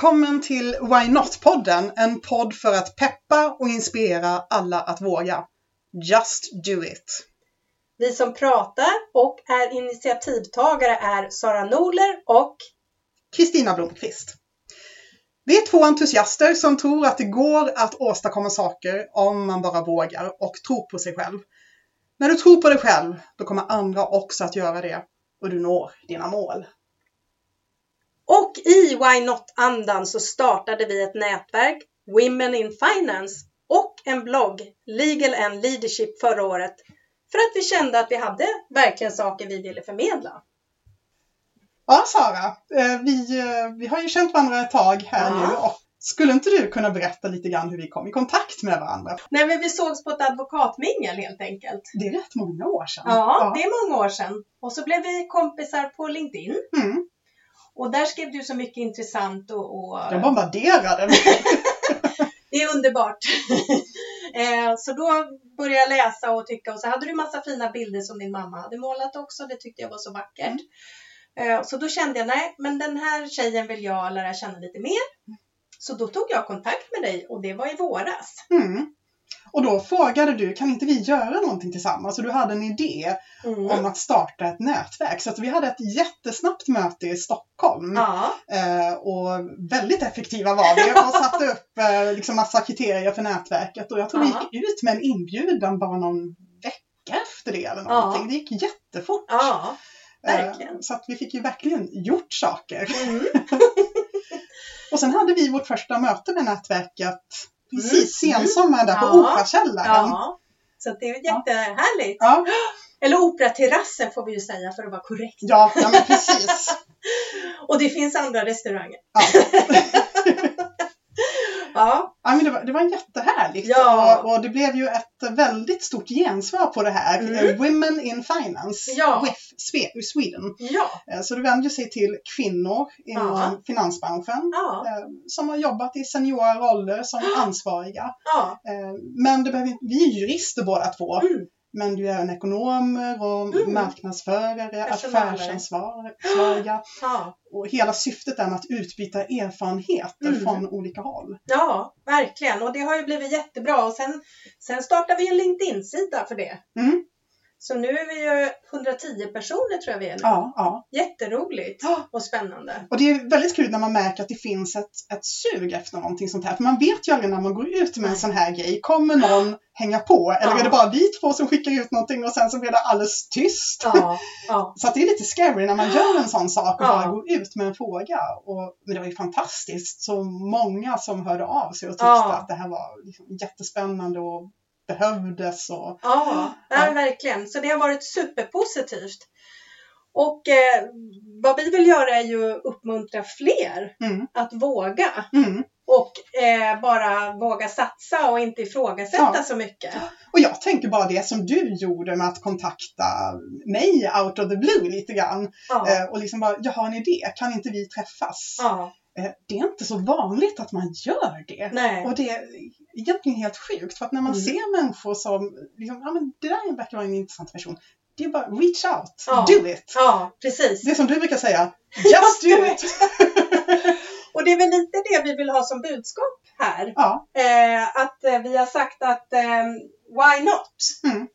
Välkommen till Why Not-podden, en podd för att peppa och inspirera alla att våga. Just do it! Vi som pratar och är initiativtagare är Sara Noler och Kristina Blomqvist. Vi är två entusiaster som tror att det går att åstadkomma saker om man bara vågar och tror på sig själv. När du tror på dig själv, då kommer andra också att göra det och du når dina mål. Och i Why Not-andan så startade vi ett nätverk, Women in Finance, och en blogg, Legal and Leadership, förra året för att vi kände att vi hade verkligen saker vi ville förmedla. Ja, Sara, eh, vi, eh, vi har ju känt varandra ett tag här Ja. nu och skulle inte du kunna berätta lite grann hur vi kom i kontakt med varandra? Nej, men vi sågs på ett advokatmingel helt enkelt. Det är rätt många år sedan. Ja, det är många år sedan. Och så blev vi kompisar på LinkedIn. Mm, Och där skrev du så mycket intressant och, och jag bombarderade. det är underbart. Eh, så då började jag läsa och tycka och så hade du massa fina bilder som din mamma hade målat också. Det tyckte jag var så vackert. Eh, Så då kände jag, nej, men den här tjejen vill jag lära känna lite mer. Så då tog jag kontakt med dig och det var i våras. Mm. Och då frågade du, kan inte vi göra någonting tillsammans? Och du hade en idé Mm. om att starta ett nätverk. Så vi hade ett jättesnabbt möte i Stockholm. Ja, Eh, och väldigt effektiva var vi och satte upp eh, liksom massa kriterier för nätverket. Och jag tror vi Ja. gick ut med en inbjudan bara någon vecka efter det eller någonting. Ja. Det gick jättefort. ja, Eh, verkligen. Så att vi fick ju verkligen gjort saker. Mm. Och sen hade vi vårt första möte med nätverket precis Mm. sensommaren där på Ja. Operakällaren. ja. Så det är jättehärligt. Ja, Eller operaterrassen får vi ju säga för att vara korrekt. ja, ja men precis. Och det finns andra restauranger. Ja. Ja, Ja, men det, var, det var jättehärligt Ja. och, och det blev ju ett väldigt stort gensvar på det här. Mm. Women in Finance, Ja. Sve- Sweden. ja, Eh, Så det vänder sig till kvinnor inom Ja. finansbranschen ja, eh, som har jobbat i seniora roller som ansvariga. ja. Eh, Men det behöver, vi är jurister båda två. Mm. Men du är även ekonomer och Mm. marknadsförare, affärsansvariga. ja. Och hela syftet är att utbyta erfarenheter Mm. från olika håll. Ja, verkligen. Och det har ju blivit jättebra. Och sen, sen startar vi en LinkedIn-sida för det. Mm. Så nu är vi ju 110 personer tror jag vi är nu. Ja, ja. Jätteroligt Ja. och spännande. Och det är väldigt kul när man märker att det finns ett, ett sug efter någonting sånt här. För man vet ju aldrig när man går ut med en sån här grej. Kommer någon hänga på? Eller Ja. är det bara vi två som skickar ut någonting och sen så blir det alldeles tyst? Ja, ja. Så det är lite scary när man gör en sån sak och bara går ut med en fråga. Och, men det var ju fantastiskt. Så många som hörde av sig och tyckte att det här var liksom jättespännande och behövdes. Och, Ja, Ja. verkligen. Så det har varit superpositivt. Och eh, vad vi vill göra är ju uppmuntra fler mm, att våga. mm. Och eh, bara våga satsa och inte ifrågasätta Ja. så mycket. Och jag tänker bara det som du gjorde med att kontakta mig out of the blue lite grann. Ja, Eh, och liksom bara, jag har en idé, kan inte vi träffas? ja, Eh, det är inte så vanligt att man gör det. nej. Och det egentligen helt sjukt, för att när man Mm. ser människor som, liksom, ja men det där verkar vara en intressant person. Det är bara reach out, Ja. do it. Ja, precis. Det är som du brukar säga, just do it. Och det är väl lite det vi vill ha som budskap här. Ja, Eh, att eh, vi har sagt att eh, why not? Mm.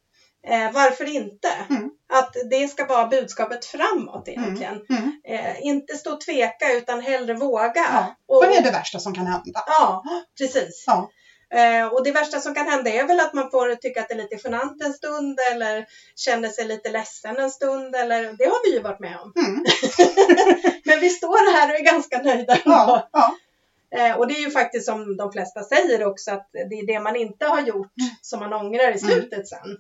Eh, varför inte? Mm. Att det ska vara budskapet framåt egentligen. mm. Eh, inte stå och tveka utan hellre våga. Ja. Och, vad är det värsta som kan hända? Ja, precis. Ja. Eh, och det värsta som kan hända är väl att man får tycka att det är lite genant en stund eller känner sig lite ledsen en stund. Eller, det har vi ju varit med om. Mm. Men vi står här och är ganska nöjda. Ja, ja, och det är ju faktiskt som de flesta säger också att det är det man inte har gjort som man ångrar i slutet sen.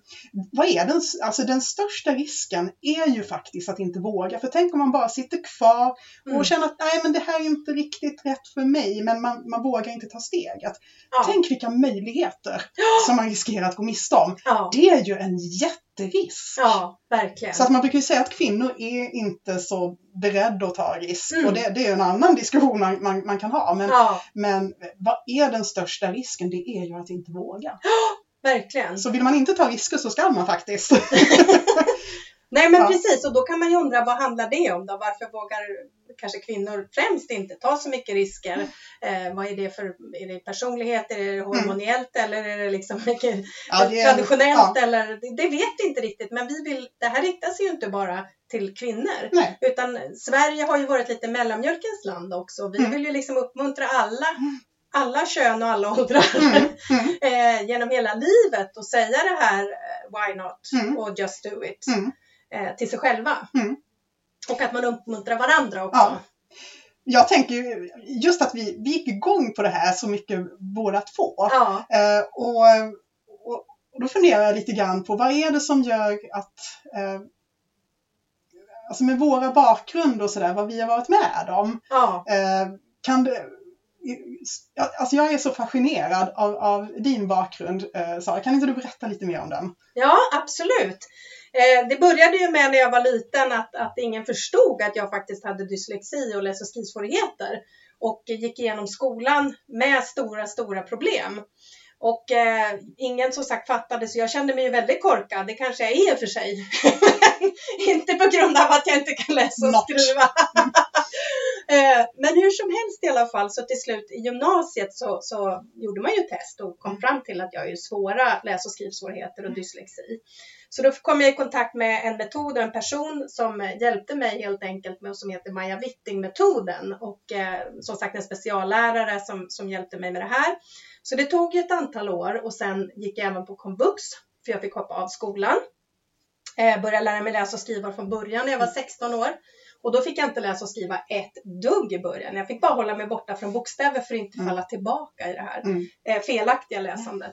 vad är den, alltså den största risken är ju faktiskt att inte våga. För tänk om man bara sitter kvar och Mm. känner att nej men det här är inte riktigt rätt för mig, men man, man vågar inte ta steget. Ja. Tänk vilka möjligheter som man riskerar att gå miste om. Ja, Det är ju en jätterisk. ja verkligen. Så att man brukar ju säga att kvinnor är inte så beredda att ta risk. Mm. Och det, det är en annan diskussion man, man, man kan ha. Men, Ja, men vad är den största risken? Det är ju att inte våga. verkligen. Så vill man inte ta risker så ska man faktiskt. Nej men Ja. precis och då kan man ju undra vad handlar det om då? Varför vågar kanske kvinnor främst inte tar så mycket risker. Eh, vad är det för, är det personlighet, är det hormoniellt eller är det liksom mycket Ja, det är- traditionellt ja. eller det, det vet vi inte riktigt men vi vill, det här riktar sig ju inte bara till kvinnor. Nej. Utan Sverige har ju varit lite mellanmjölkens land också. Vi Mm. vill ju liksom uppmuntra alla, alla kön och alla åldrar Mm, mm, eh, genom hela livet och säga det här eh, why not Mm. och just do it mm. eh, till sig själva. Och att man uppmuntrar varandra också. Ja. Jag tänker ju just att vi, vi gick igång på det här så mycket båda två. Ja. Eh, och, och, och då funderar jag lite grann på vad är det som gör att eh, Alltså med våra bakgrund och sådär, vad vi har varit med om. ja. Eh, kan det, ja, alltså jag är så fascinerad av, av din bakgrund, eh, Sara. Kan inte du berätta lite mer om den? Ja, absolut. Eh, det började ju med när jag var liten att, att ingen förstod att jag faktiskt hade dyslexi och läs och skrivsvårigheter. Och gick igenom skolan med stora, stora problem. Och eh, ingen som sagt fattade så jag kände mig ju väldigt korkad. Det kanske jag är i och för sig. inte på grund av att jag inte kan läsa och Not. skriva. Eh, Men hur som helst i alla fall så till slut i gymnasiet så, så gjorde man ju test och kom fram till att jag har ju svåra läs och skrivsvårigheter och dyslexi. Så då kom jag i kontakt med en metod och en person som hjälpte mig helt enkelt med som heter Maja Witting-metoden och eh, som sagt en speciallärare som, som hjälpte mig med det här. Så det tog ett antal år och sen gick jag även på komvux för jag fick hoppa av skolan. Eh, började lära mig läsa och skriva från början när jag var 16 år. Och då fick jag inte läsa och skriva ett dugg i början. Jag fick bara hålla mig borta från bokstäver för att inte Mm. falla tillbaka i det här Mm. eh, felaktiga läsandet.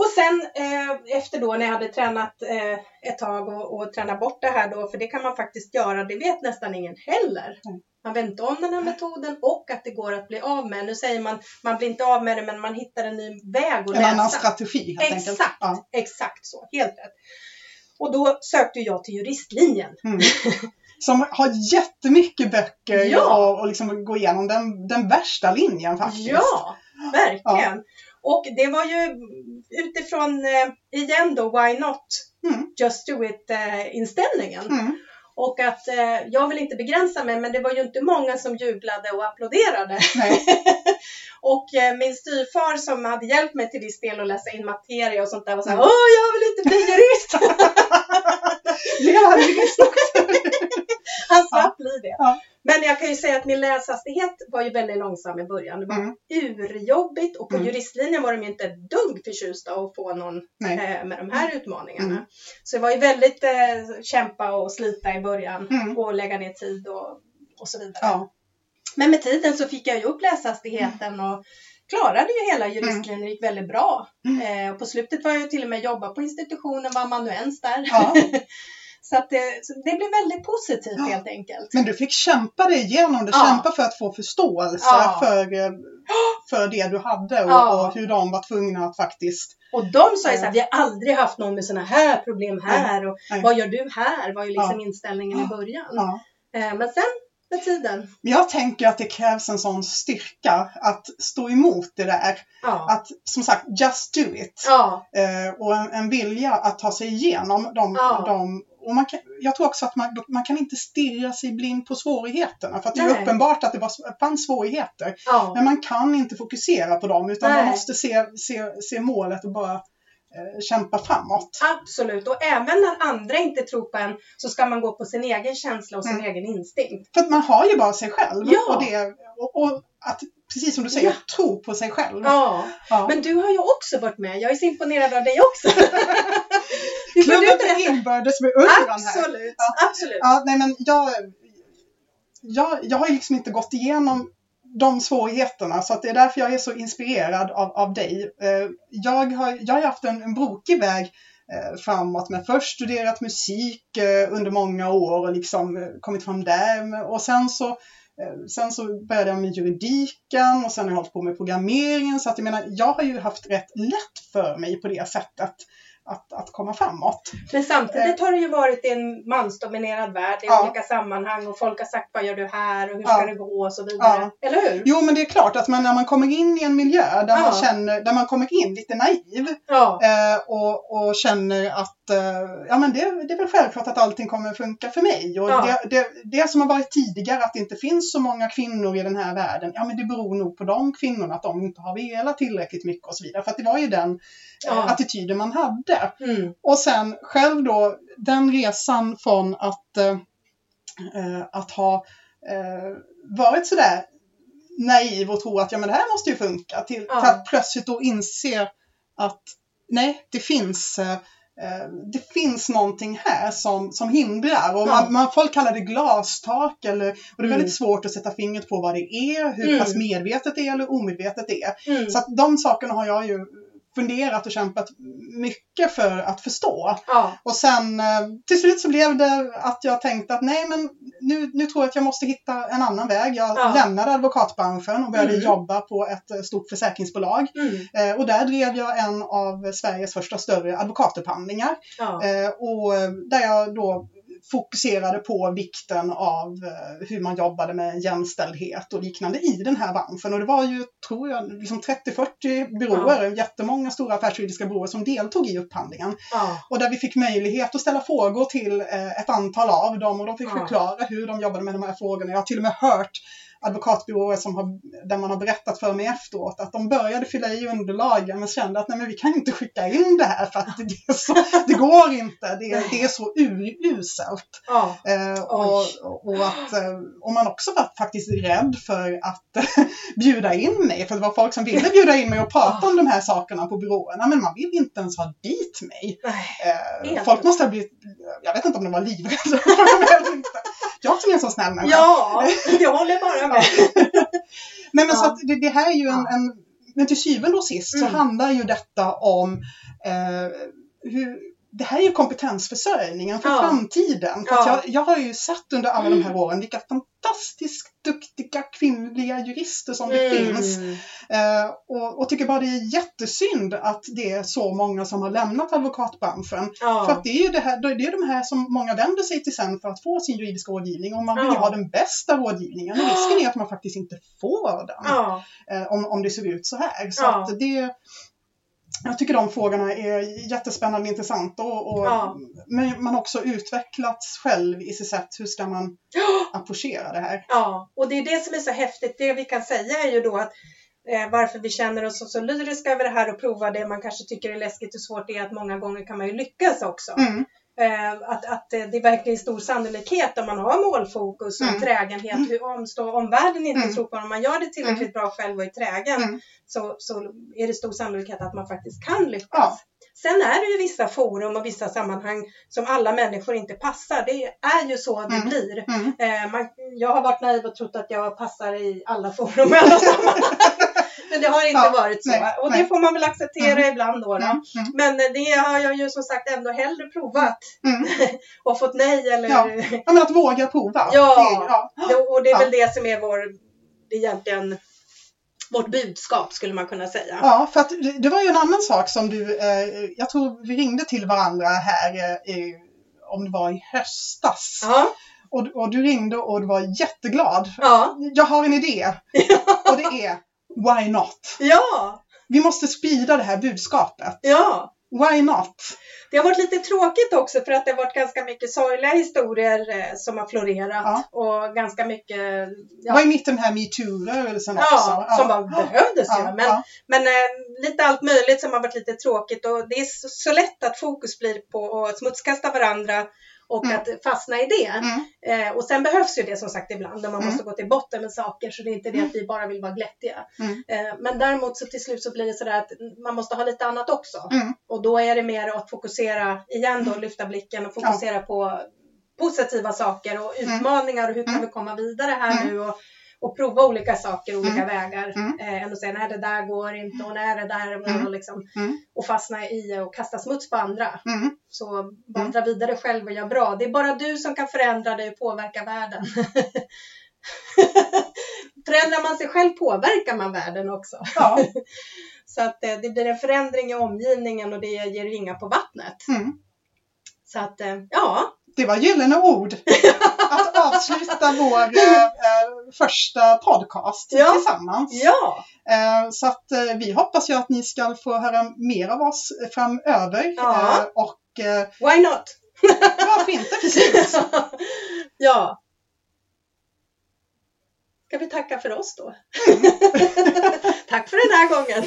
Och sen eh, efter då när jag hade tränat eh, ett tag och, och tränat bort det här då, för det kan man faktiskt göra, det vet nästan ingen heller. Mm. Man vet inte om den här metoden och att det går att bli av med. Nu säger man, man blir inte av med det men man hittar en ny väg att En annan läsa. strategi helt enkelt. Exakt, Ja. exakt så, helt rätt. Och då sökte jag till juristlinjen. Mm. Som har jättemycket böcker Ja. och, och liksom gå igenom den, den värsta linjen faktiskt. Ja, verkligen. Och det var ju utifrån, eh, igen då, why not? Mm. Just do it eh, inställningen. Mm. Och att eh, jag vill inte begränsa mig, men det var ju inte många som jublade och applåderade. Och eh, min styvfar som hade hjälpt mig till viss del att läsa in materia och sånt där var såhär, Mm. åh jag vill inte bli jurist! Hade jurist Han slapp bli det. Ja. Men jag kan ju säga att min läshastighet var ju väldigt långsam i början. Det var Mm. urjobbigt och på Mm. juristlinjen var de ju inte ett dugg förtjusta att få någon eh, med de här utmaningarna. Mm. Så det var ju väldigt eh, kämpa och slita i början Mm. och lägga ner tid och, och så vidare. Ja. Men med tiden så fick jag ju upp läshastigheten och klarade ju hela juristlinjen, det gick väldigt bra. Mm. Eh, och på slutet var jag ju till och med jobba på institutionen, var amanuens där. Ja. så att det, så det blev väldigt positivt Ja. helt enkelt. Men du fick kämpa dig igenom det, Ja. kämpa för att få förståelse Ja. för, eh, för det du hade och, Ja. och hur de var tvungna att faktiskt... Och de sa ju Ja. såhär, vi har aldrig haft någon med sådana här problem här och Nej. vad gör du här? var ju liksom inställningen i Ja. början. Ja. Eh, men sen med tiden, Jag tänker att det krävs en sån styrka att stå emot det där. ja. Att som sagt, just do it. Ja, Eh, och en, en vilja att ta sig igenom de, Ja. de och man kan, jag tror också att man, man kan inte stirra sig blind på svårigheterna. För att det är uppenbart att det var, fanns svårigheter. ja. Men man kan inte fokusera på dem utan man Nej. måste se, se, se målet och bara eh, kämpa framåt. Absolut, och även när andra inte tror på en så ska man gå på sin egen känsla och sin Mm. egen instinkt. För att man har ju bara sig själv. Ja. Och, det, och, och att, precis som du säger, Ja. tro på sig själv. Ja, Ja. men du har ju också varit med. Jag är så imponerad av dig också. Klubben för inbördes beundran här. Absolut, absolut. Ja, nej men jag, jag, jag har liksom inte gått igenom de svårigheterna så att det är därför jag är så inspirerad av, av dig. Eh, Jag har, jag har haft en, en brokig väg eh, framåt med först studerat musik eh, under många år och liksom kommit fram där och sen så Sen så började jag med juridiken och sen har jag hållit på med programmeringen så att jag menar, jag har ju haft rätt lätt för mig på det sättet att, att komma framåt. Men samtidigt har det ju varit i en mansdominerad värld i Ja. olika sammanhang och folk har sagt vad gör du här och hur Ja. ska det gå och så vidare. Eller hur? Jo, men det är klart att man, när man kommer in i en miljö där, man, Ja. känner, där man kommer in lite naiv Ja, eh, och, och känner att eh, ja, men det, det är väl självklart att allting kommer funka för mig. Och Ja. det, det, det som har varit tidigare, att det inte finns så många kvinnor i den här världen, ja men det beror nog på de kvinnorna, att de inte har velat tillräckligt mycket och så vidare. För att det var ju den eh, Ja. attityden man hade. Mm. Och sen själv då, den resan från att, eh, eh, att ha eh, varit sådär naiv och tro att ja, men det här måste ju funka, till, Ja. till att plötsligt då inse att nej, det finns eh, eh, det finns någonting här som, som hindrar. Och man, man, folk kallar det glastak eller, och det är Mm. väldigt svårt att sätta fingret på vad det är, hur Mm. pass medvetet det är eller omedvetet det är. Mm. Så att de sakerna har jag ju funderat och kämpat mycket för att förstå. Ja. Och sen eh, till slut så blev det att jag tänkte att nej men nu, nu tror jag att jag måste hitta en annan väg. Jag Ja. lämnade advokatbranschen och började Mm. jobba på ett eh, stort försäkringsbolag. Mm. Eh, och där drev jag en av Sveriges första större advokatupphandlingar. Ja. Och där jag då fokuserade på vikten av eh, hur man jobbade med jämställdhet och liknande i den här branschen. Och det var ju, tror jag, liksom 30-40 byråer, jättemånga stora affärsjuridiska byråer som deltog i upphandlingen. Ja. Och där vi fick möjlighet att ställa frågor till eh, ett antal av dem och de fick Ja. förklara hur de jobbade med de här frågorna. Jag har till och med hört advokatbyråer som har, där man har berättat för mig efteråt att de började fylla i underlagen men kände att nej men vi kan inte skicka in det här för att det, så, det går inte. Det, är- det är så uruselt. Ja. Eh, och, och att eh, och man också var faktiskt rädd för att bjuda in mig. För det var folk som ville bjuda in mig och prata om de här sakerna på byråerna. Men man vill inte ens ha dit mig. Eh, folk måste ha blivit, jag vet inte om de var livrädda. Jag som är en så snäll människa. Ja, jag håller bara med. Nej, men så att det, det här är ju en, en, men till syvende och sist Mm. så handlar ju detta om eh, hur det här är ju kompetensförsörjningen för Ja. framtiden. För Ja. jag, jag har ju sett under alla de här åren vilka fantastiskt duktiga kvinnliga jurister som det finns. Mm. Eh, och, och tycker bara det är jättesynd att det är så många som har lämnat advokatbranschen. För Ja. att det är ju det här, det är de här som många vänder sig till sen för att få sin juridiska rådgivning. Och man vill ju ha den bästa rådgivningen. Och risken är att man faktiskt inte får den. Eh, om, om det ser ut så här. Så det, jag tycker de frågorna är jättespännande och intressanta. Och, och, Ja. Men man har också utvecklats själv i sitt sätt. Hur ska man approchera det här? Ja, och det är det som är så häftigt. Det vi kan säga är ju då att eh, varför vi känner oss så, så lyriska över det här och provar det man kanske tycker är läskigt och svårt är att många gånger kan man ju lyckas också. Mm, att, att eh, det verkligen är stor sannolikhet om man har målfokus och Mm. trägenhet. Hur om står omvärlden inte Mm. tror på om man gör det tillräckligt bra själv och är trägen Mm. så, så är det stor sannolikhet att man faktiskt kan lyckas. Ja. Sen är det ju vissa forum och vissa sammanhang som alla människor inte passar. Det är ju så det Mm. blir. mm, Eh, man, jag har varit naiv och trott att jag passar i alla forum och alla sammanhang. Men det har inte Ja, varit så. nej, och det nej. får man väl acceptera ibland då. då. mm, mm, Men det har jag ju som sagt ändå hellre provat mm. och fått nej eller... Ja. Ja, men att våga prova. Ja. Det ja. Det- och det är väl det som är vår, det egentligen vårt budskap skulle man kunna säga. Ja, för att det- det var ju en annan sak som du, eh, jag tror vi ringde till varandra här, eh, om det var i höstas. Ja. Och, och du ringde och du var jätteglad. Ja. Jag har en idé. Och det är Why not? Ja. Vi måste sprida det här budskapet. ja. Why not? Det har varit lite tråkigt också för att det har varit ganska mycket sorgliga historier eh, som har florerat Ja. och ganska mycket ja, var ju mitt i den här metoo-rörelsen ja, också. som bara behövdes ju. ja, Men, ja. men eh, lite allt möjligt som har varit lite tråkigt och det är så, så lätt att fokus blir på att smutskasta varandra och Mm. att fastna i det. Mm, Eh, och sen behövs ju det som sagt ibland när man Mm. måste gå till botten med saker så det är inte det att vi bara vill vara glättiga. Mm. Eh, men däremot så till slut så blir det sådär att man måste ha lite annat också. Mm. Och då är det mer att fokusera igen då, lyfta blicken och fokusera på positiva saker och Mm. utmaningar och hur kan Mm. vi komma vidare här Mm. nu och, och prova olika saker, olika Mm. vägar. Mm. Eh, än att säga nej det där går inte och nej det där Mm. och liksom, Mm. och fastna i och kasta smuts på andra. Mm. Så vandra vidare själv och gör bra. Det är bara du som kan förändra dig och påverka världen. Förändrar man sig själv påverkar man världen också. Ja. Så att eh, det blir en förändring i omgivningen och det ger ringar på vattnet. Mm. Så att eh, ja, Det var gyllene ord. Att avsluta vår eh, första podcast Ja. tillsammans. ja, Eh, så att eh, vi hoppas ju att ni ska få höra mer av oss framöver. Ja. Eh, och eh, Why not? varför inte? Precis. ja. Ska vi tacka för oss då? Tack för den här gången.